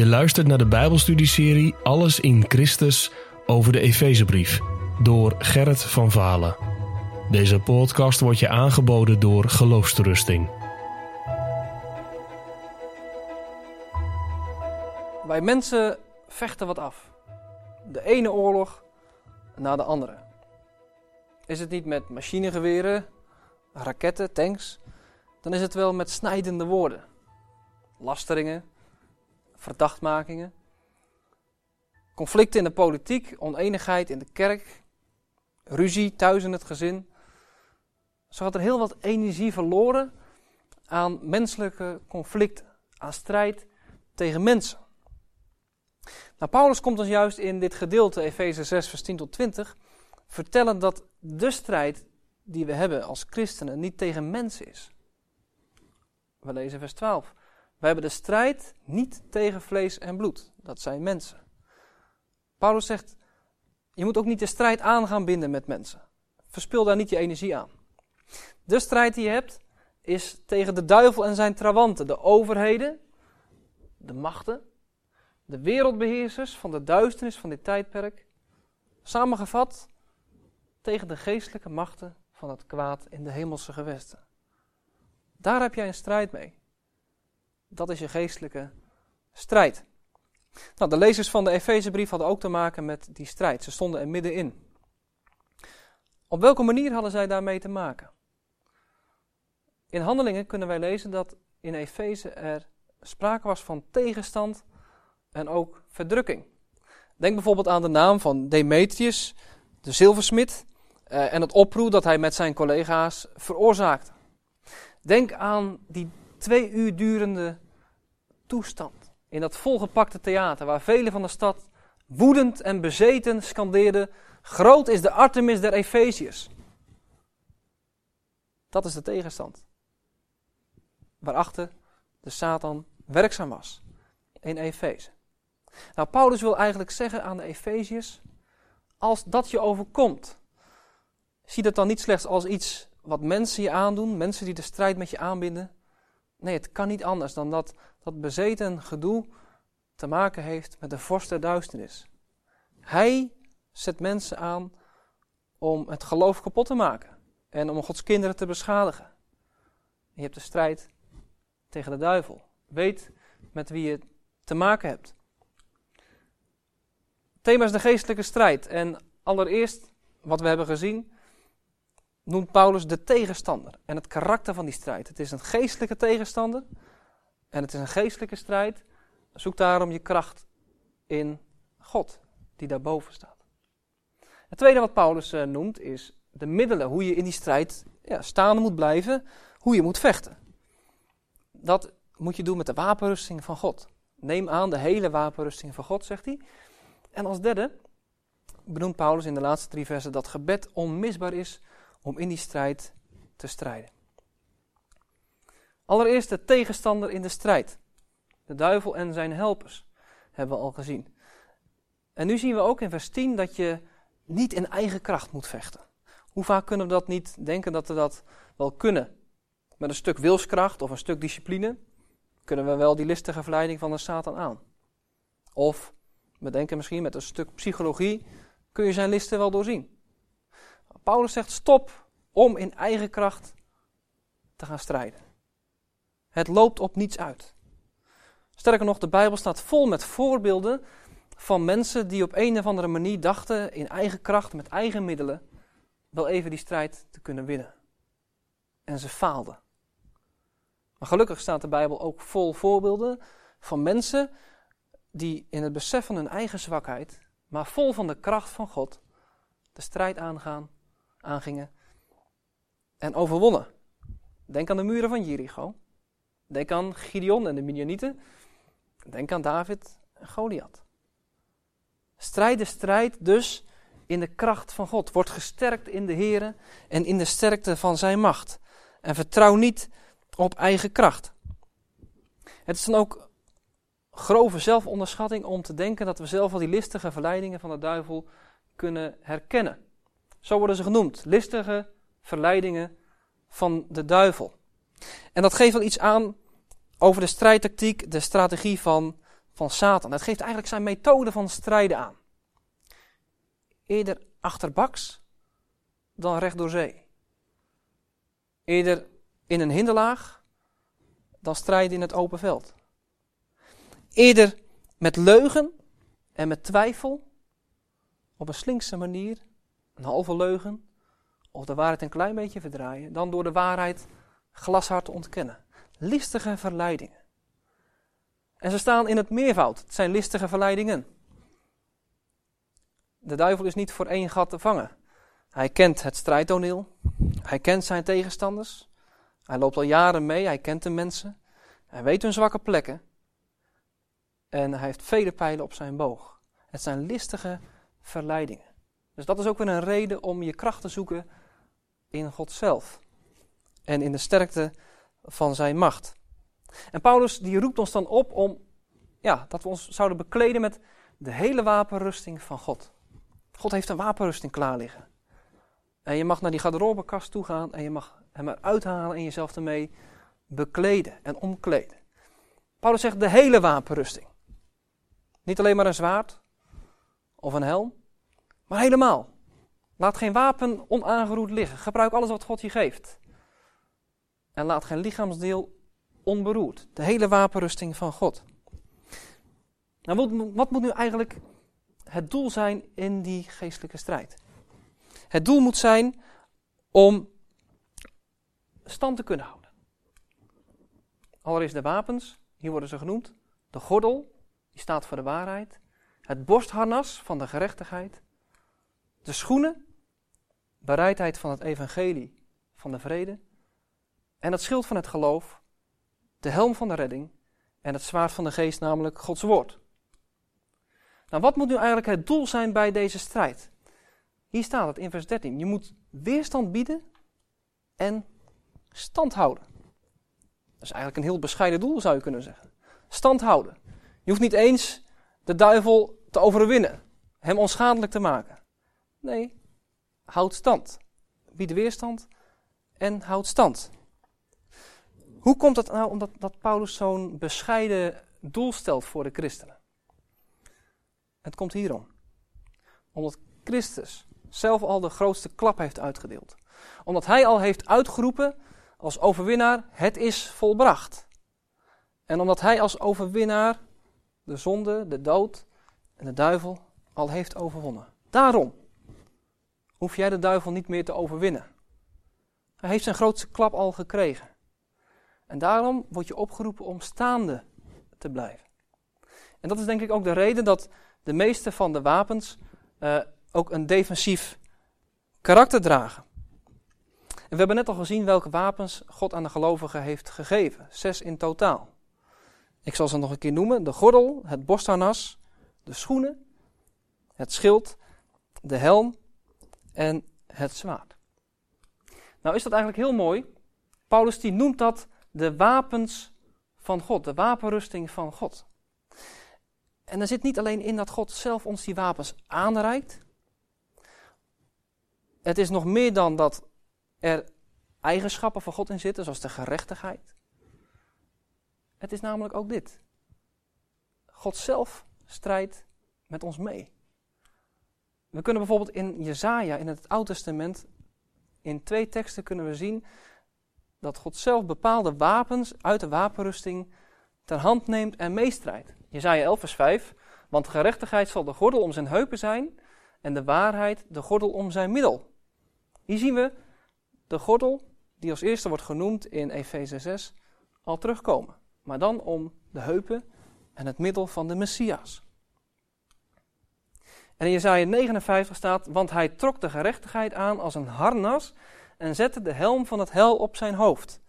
Je luistert naar de Bijbelstudieserie Alles in Christus over de Efezebrief door Gerrit van Valen. Deze podcast wordt je aangeboden door Geloofsterusting. Wij mensen vechten wat af. De ene oorlog na de andere. Is het niet met machinegeweren, raketten, tanks, dan is het wel met snijdende woorden. Lasteringen, verdachtmakingen. Conflicten in de politiek, oneenigheid in de kerk, ruzie thuis in het gezin. Zo gaat er heel wat energie verloren aan menselijke conflicten, aan strijd tegen mensen. Nou, Paulus komt ons juist in dit gedeelte, Efeze 6, vers 10 tot 20, vertellen dat de strijd die we hebben als christenen niet tegen mensen is. We lezen vers 12. We hebben de strijd niet tegen vlees en bloed. Dat zijn mensen. Paulus zegt, je moet ook niet de strijd aan gaan binden met mensen. Verspil daar niet je energie aan. De strijd die je hebt is tegen de duivel en zijn trawanten, de overheden, de machten, de wereldbeheersers van de duisternis van dit tijdperk. Samengevat tegen de geestelijke machten van het kwaad in de hemelse gewesten. Daar heb jij een strijd mee. Dat is je geestelijke strijd. Nou, de lezers van de Efezebrief hadden ook te maken met die strijd. Ze stonden er middenin. Op welke manier hadden zij daarmee te maken? In handelingen kunnen wij lezen dat in Efeze er sprake was van tegenstand en ook verdrukking. Denk bijvoorbeeld aan de naam van Demetrius, de zilversmid, eh, en het oproer dat hij met zijn collega's veroorzaakte. Denk aan die twee uur durende toestand in dat volgepakte theater, waar velen van de stad woedend en bezeten scandeerden: Groot is de Artemis der Efeziërs. Dat is de tegenstand. Waarachter de Satan werkzaam was in Efeze. Nou, Paulus wil eigenlijk zeggen aan de Efeziërs: als dat je overkomt, zie dat dan niet slechts als iets wat mensen je aandoen, mensen die de strijd met je aanbinden. Nee, het kan niet anders dan dat dat bezeten gedoe te maken heeft met de vorst der duisternis. Hij zet mensen aan om het geloof kapot te maken en om Gods kinderen te beschadigen. je hebt de strijd tegen de duivel. Weet met wie je te maken hebt. Het thema is de geestelijke strijd. En allereerst, wat we hebben gezien, noemt Paulus de tegenstander en het karakter van die strijd. Het is een geestelijke tegenstander en het is een geestelijke strijd. Zoek daarom je kracht in God, die daarboven staat. Het tweede wat Paulus uh, noemt is de middelen, hoe je in die strijd ja, staande moet blijven, hoe je moet vechten. Dat moet je doen met de wapenrusting van God. Neem aan de hele wapenrusting van God, zegt hij. En als derde benoemt Paulus in de laatste drie versen dat gebed onmisbaar is om in die strijd te strijden. Allereerst de tegenstander in de strijd. De duivel en zijn helpers hebben we al gezien. En nu zien we ook in vers 10 dat je niet in eigen kracht moet vechten. Hoe vaak kunnen we dat niet denken dat we dat wel kunnen? Met een stuk wilskracht of een stuk discipline kunnen we wel die listige verleiding van de Satan aan. Of we denken misschien met een stuk psychologie kun je zijn listen wel doorzien. Paulus zegt stop om in eigen kracht te gaan strijden. Het loopt op niets uit. Sterker nog, de Bijbel staat vol met voorbeelden van mensen die op een of andere manier dachten in eigen kracht, met eigen middelen, wel even die strijd te kunnen winnen. En ze faalden. Maar gelukkig staat de Bijbel ook vol voorbeelden van mensen die in het besef van hun eigen zwakheid, maar vol van de kracht van God, de strijd aangaan, aangingen en overwonnen. Denk aan de muren van Jericho. Denk aan Gideon en de Midianieten. Denk aan David en Goliath. Strijd de strijd dus in de kracht van God. Word gesterkt in de Here en in de sterkte van zijn macht. En vertrouw niet op eigen kracht. Het is dan ook grove zelfonderschatting om te denken dat we zelf al die listige verleidingen van de duivel kunnen herkennen. Zo worden ze genoemd, listige verleidingen van de duivel. En dat geeft wel iets aan over de strijdtactiek, de strategie van van Satan. Het geeft eigenlijk zijn methode van strijden aan. Eerder achterbaks dan recht door zee. Eerder in een hinderlaag dan strijden in het open veld. Eerder met leugen en met twijfel, op een slinkse manier, een halve leugen, of de waarheid een klein beetje verdraaien, dan door de waarheid glashard te ontkennen. Listige verleidingen. En ze staan in het meervoud. Het zijn listige verleidingen. De duivel is niet voor één gat te vangen. Hij kent het strijdtoneel. Hij kent zijn tegenstanders. Hij loopt al jaren mee. Hij kent de mensen. Hij weet hun zwakke plekken. En hij heeft vele pijlen op zijn boog. Het zijn listige verleidingen. Dus dat is ook weer een reden om je kracht te zoeken in God zelf. En in de sterkte van zijn macht. En Paulus die roept ons dan op om ja, dat we ons zouden bekleden met de hele wapenrusting van God. God heeft een wapenrusting klaar liggen. En je mag naar die garderobekast toe gaan en je mag hem eruit halen en jezelf ermee bekleden en omkleden. Paulus zegt de hele wapenrusting. Niet alleen maar een zwaard of een helm, maar helemaal. Laat geen wapen onaangeroerd liggen. Gebruik alles wat God je geeft. En laat geen lichaamsdeel onberoerd. De hele wapenrusting van God. Nou, wat, wat moet nu eigenlijk het doel zijn in die geestelijke strijd? Het doel moet zijn om stand te kunnen houden. Allereerst de wapens, hier worden ze genoemd. De gordel, die staat voor de waarheid. Het borstharnas van de gerechtigheid. De schoenen, bereidheid van het evangelie van de vrede. En het schild van het geloof, de helm van de redding en het zwaard van de geest, namelijk Gods woord. Nou, wat moet nu eigenlijk het doel zijn bij deze strijd? Hier staat het in vers 13. Je moet weerstand bieden en stand houden. Dat is eigenlijk een heel bescheiden doel, zou je kunnen zeggen. Stand houden. Je hoeft niet eens de duivel te overwinnen, hem onschadelijk te maken. Nee, houd stand. Bied weerstand en houd stand. Hoe komt het nou omdat dat Paulus zo'n bescheiden doel stelt voor de christenen? Het komt hierom. Omdat Christus zelf al de grootste klap heeft uitgedeeld. Omdat hij al heeft uitgeroepen als overwinnaar: het is volbracht. En omdat hij als overwinnaar de zonde, de dood en de duivel al heeft overwonnen. Daarom hoef jij de duivel niet meer te overwinnen. Hij heeft zijn grootste klap al gekregen. En daarom word je opgeroepen om staande te blijven. En dat is denk ik ook de reden dat de meeste van de wapens uh, ook een defensief karakter dragen. En we hebben net al gezien welke wapens God aan de gelovigen heeft gegeven. Zes in totaal. Ik zal ze nog een keer noemen. De gordel, het borstharnas, de schoenen, het schild, de helm en het zwaard. Nou is dat eigenlijk heel mooi. Paulus die noemt dat de wapens van God, de wapenrusting van God. En er zit niet alleen in dat God zelf ons die wapens aanreikt. Het is nog meer dan dat er eigenschappen van God in zitten, zoals de gerechtigheid. Het is namelijk ook dit. God zelf strijdt met ons mee. We kunnen bijvoorbeeld in Jezaja, in het Oude Testament, in twee teksten kunnen we zien dat God zelf bepaalde wapens uit de wapenrusting ter hand neemt en meestrijdt. Jezaja 11 vers 5, want gerechtigheid zal de gordel om zijn heupen zijn en de waarheid de gordel om zijn middel. Hier zien we de gordel die als eerste wordt genoemd in Efeze 6 al terugkomen. Maar dan om de heupen en het middel van de Messias. En in Jezaja 59 staat, want hij trok de gerechtigheid aan als een harnas en zette de helm van het hel op zijn hoofd.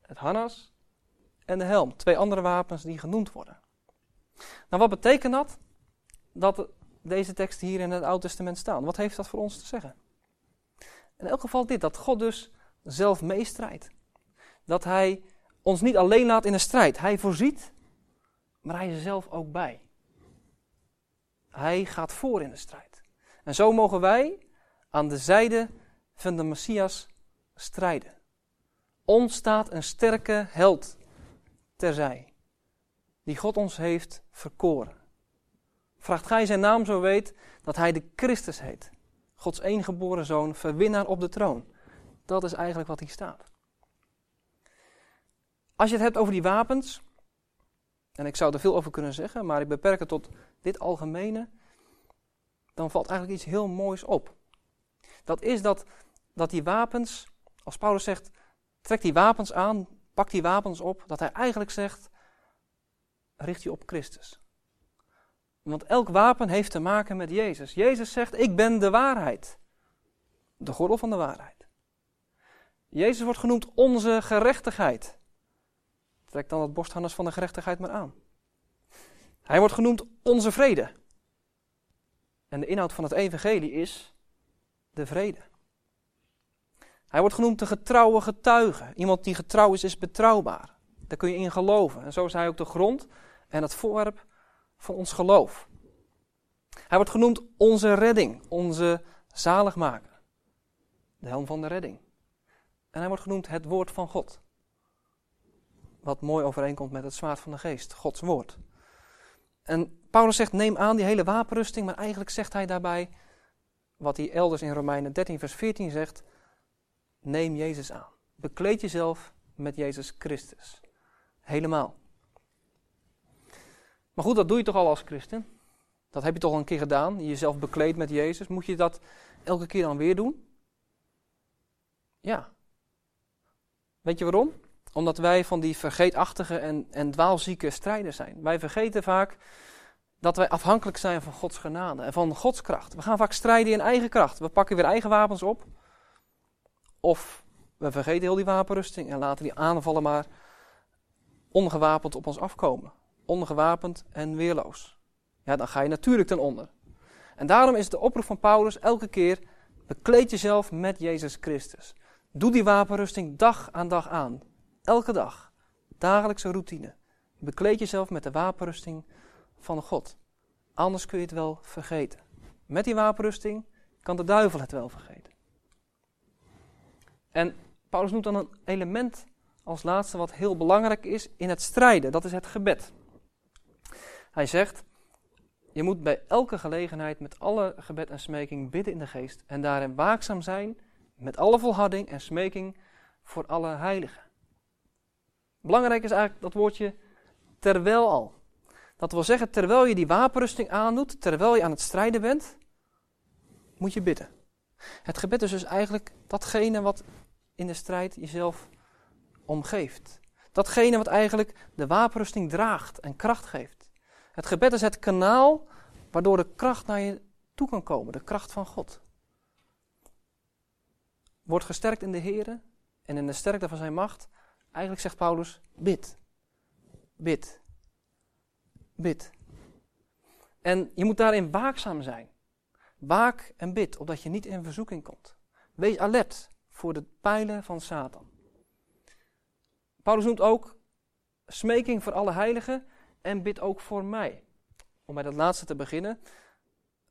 Het harnas en de helm, twee andere wapens die genoemd worden. Nou, wat betekent dat? Dat deze teksten hier in het Oude Testament staan. Wat heeft dat voor ons te zeggen? In elk geval dit, dat God dus zelf meestrijdt. Dat hij ons niet alleen laat in een strijd. Hij voorziet, maar hij is er zelf ook bij. Hij gaat voor in de strijd. En zo mogen wij aan de zijde van de Messias strijden. Ons staat een sterke held terzij. die God ons heeft verkoren. Vraagt gij zijn naam zo weet dat hij de Christus heet. Gods eengeboren zoon, verwinnaar op de troon. Dat is eigenlijk wat hier staat. Als je het hebt over die wapens, en ik zou er veel over kunnen zeggen, maar ik beperk het tot dit algemene, dan valt eigenlijk iets heel moois op. Dat is dat, dat die wapens, als Paulus zegt, trek die wapens aan, pak die wapens op, dat hij eigenlijk zegt, richt je op Christus. Want elk wapen heeft te maken met Jezus. Jezus zegt, ik ben de waarheid. De gordel van de waarheid. Jezus wordt genoemd onze gerechtigheid. Trek dan het borstharnas van de gerechtigheid maar aan. Hij wordt genoemd onze vrede. En de inhoud van het evangelie is de vrede. Hij wordt genoemd de getrouwe getuige. Iemand die getrouw is, is betrouwbaar. Daar kun je in geloven. En zo is hij ook de grond en het voorwerp van ons geloof. Hij wordt genoemd onze redding, onze zaligmaker. De helm van de redding. En hij wordt genoemd het woord van God. Wat mooi overeenkomt met het zwaard van de geest, Gods woord. En Paulus zegt: neem aan die hele wapenrusting, maar eigenlijk zegt hij daarbij wat hij elders in Romeinen 13, vers 14 zegt: neem Jezus aan. Bekleed jezelf met Jezus Christus. Helemaal. Maar goed, dat doe je toch al als christen? Dat heb je toch al een keer gedaan, je jezelf bekleed met Jezus. Moet je dat elke keer dan weer doen? Ja. Weet je waarom? Omdat wij van die vergeetachtige en, en dwaalzieke strijders zijn. Wij vergeten vaak dat wij afhankelijk zijn van Gods genade en van Gods kracht. We gaan vaak strijden in eigen kracht. We pakken weer eigen wapens op. Of we vergeten heel die wapenrusting en laten die aanvallen maar ongewapend op ons afkomen. Ongewapend en weerloos. Ja, dan ga je natuurlijk ten onder. En daarom is de oproep van Paulus elke keer: bekleed jezelf met Jezus Christus. Doe die wapenrusting dag aan dag aan. Elke dag. Dagelijkse routine. Bekleed jezelf met de wapenrusting van God. Anders kun je het wel vergeten. Met die wapenrusting kan de duivel het wel vergeten. En Paulus noemt dan een element als laatste wat heel belangrijk is in het strijden. Dat is het gebed. Hij zegt, je moet bij elke gelegenheid met alle gebed en smeking bidden in de geest en daarin waakzaam zijn met alle volharding en smeking voor alle heiligen. Belangrijk is eigenlijk dat woordje terwijl al. Dat wil zeggen, terwijl je die wapenrusting aandoet, terwijl je aan het strijden bent, moet je bidden. Het gebed is dus eigenlijk datgene wat in de strijd jezelf omgeeft. Datgene wat eigenlijk de wapenrusting draagt en kracht geeft. Het gebed is het kanaal waardoor de kracht naar je toe kan komen, de kracht van God. Word gesterkt in de Here en in de sterkte van zijn macht. Eigenlijk zegt Paulus, bid. Bid. Bid. En je moet daarin waakzaam zijn. Waak en bid, opdat je niet in verzoeking komt. Wees alert voor de pijlen van Satan. Paulus noemt ook smeking voor alle heiligen en bid ook voor mij. Om bij dat laatste te beginnen.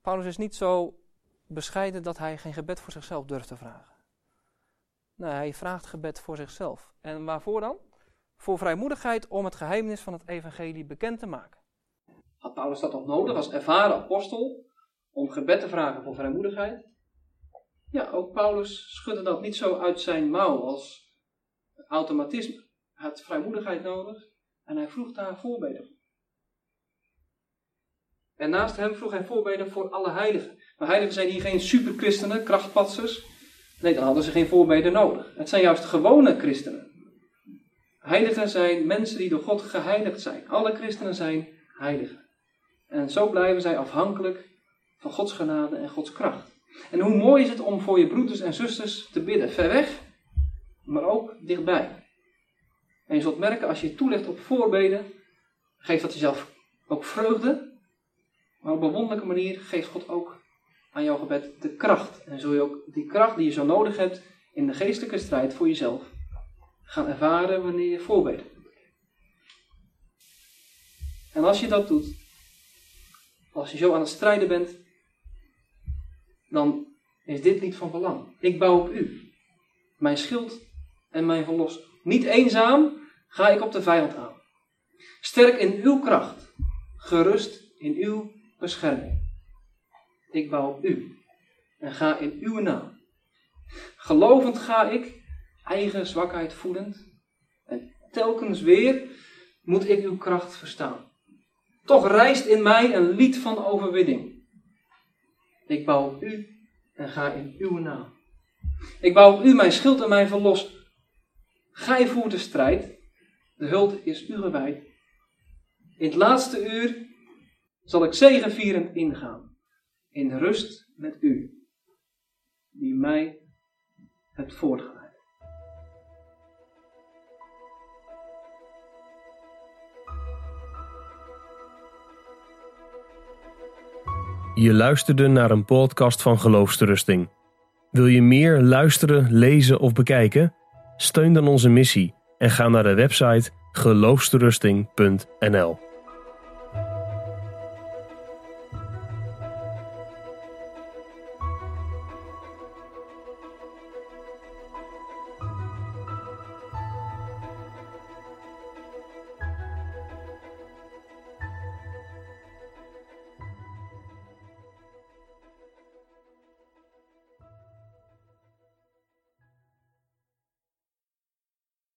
Paulus is niet zo bescheiden dat hij geen gebed voor zichzelf durft te vragen. Nee, hij vraagt gebed voor zichzelf. En waarvoor dan? Voor vrijmoedigheid om het geheimnis van het evangelie bekend te maken. Had Paulus dat nog nodig als ervaren apostel om gebed te vragen voor vrijmoedigheid? Ja, ook Paulus schudde dat niet zo uit zijn mouw als automatisme. Hij had vrijmoedigheid nodig en hij vroeg daar voorbeden En naast hem vroeg hij voorbeden voor alle heiligen. Maar heiligen zijn hier geen superchristenen, krachtpatsers. Nee, dan hadden ze geen voorbeden nodig. Het zijn juist gewone christenen. Heiligen zijn mensen die door God geheiligd zijn. Alle christenen zijn heiligen. En zo blijven zij afhankelijk van Gods genade en Gods kracht. En hoe mooi is het om voor je broeders en zusters te bidden, ver weg, maar ook dichtbij. En je zult merken, als je toelegt op voorbeden, geeft dat jezelf ook vreugde, maar op een wonderlijke manier geeft God ook aan jouw gebed de kracht. En zul je ook die kracht die je zo nodig hebt in de geestelijke strijd voor jezelf gaan ervaren wanneer je voorbedt. En als je dat doet, als je zo aan het strijden bent, dan is dit niet van belang. Ik bouw op u, mijn schild en mijn verlosser. Niet eenzaam ga ik op de vijand aan. Sterk in uw kracht, gerust in uw bescherming. Ik bouw u en ga in uw naam. Gelovend ga ik, eigen zwakheid voedend, en telkens weer moet ik uw kracht verstaan. Toch rijst in mij een lied van overwinning. Ik bouw u en ga in uw naam. Ik bouw u mijn schild en mijn verlos. Gij voert de strijd, de huld is u gewijd. In het laatste uur zal ik zegevierend ingaan, in rust met u, die mij hebt voortgeleid. Je luisterde naar een podcast van Geloofsterusting. Wil je meer luisteren, lezen of bekijken? Steun dan onze missie en ga naar de website geloofsterusting.nl.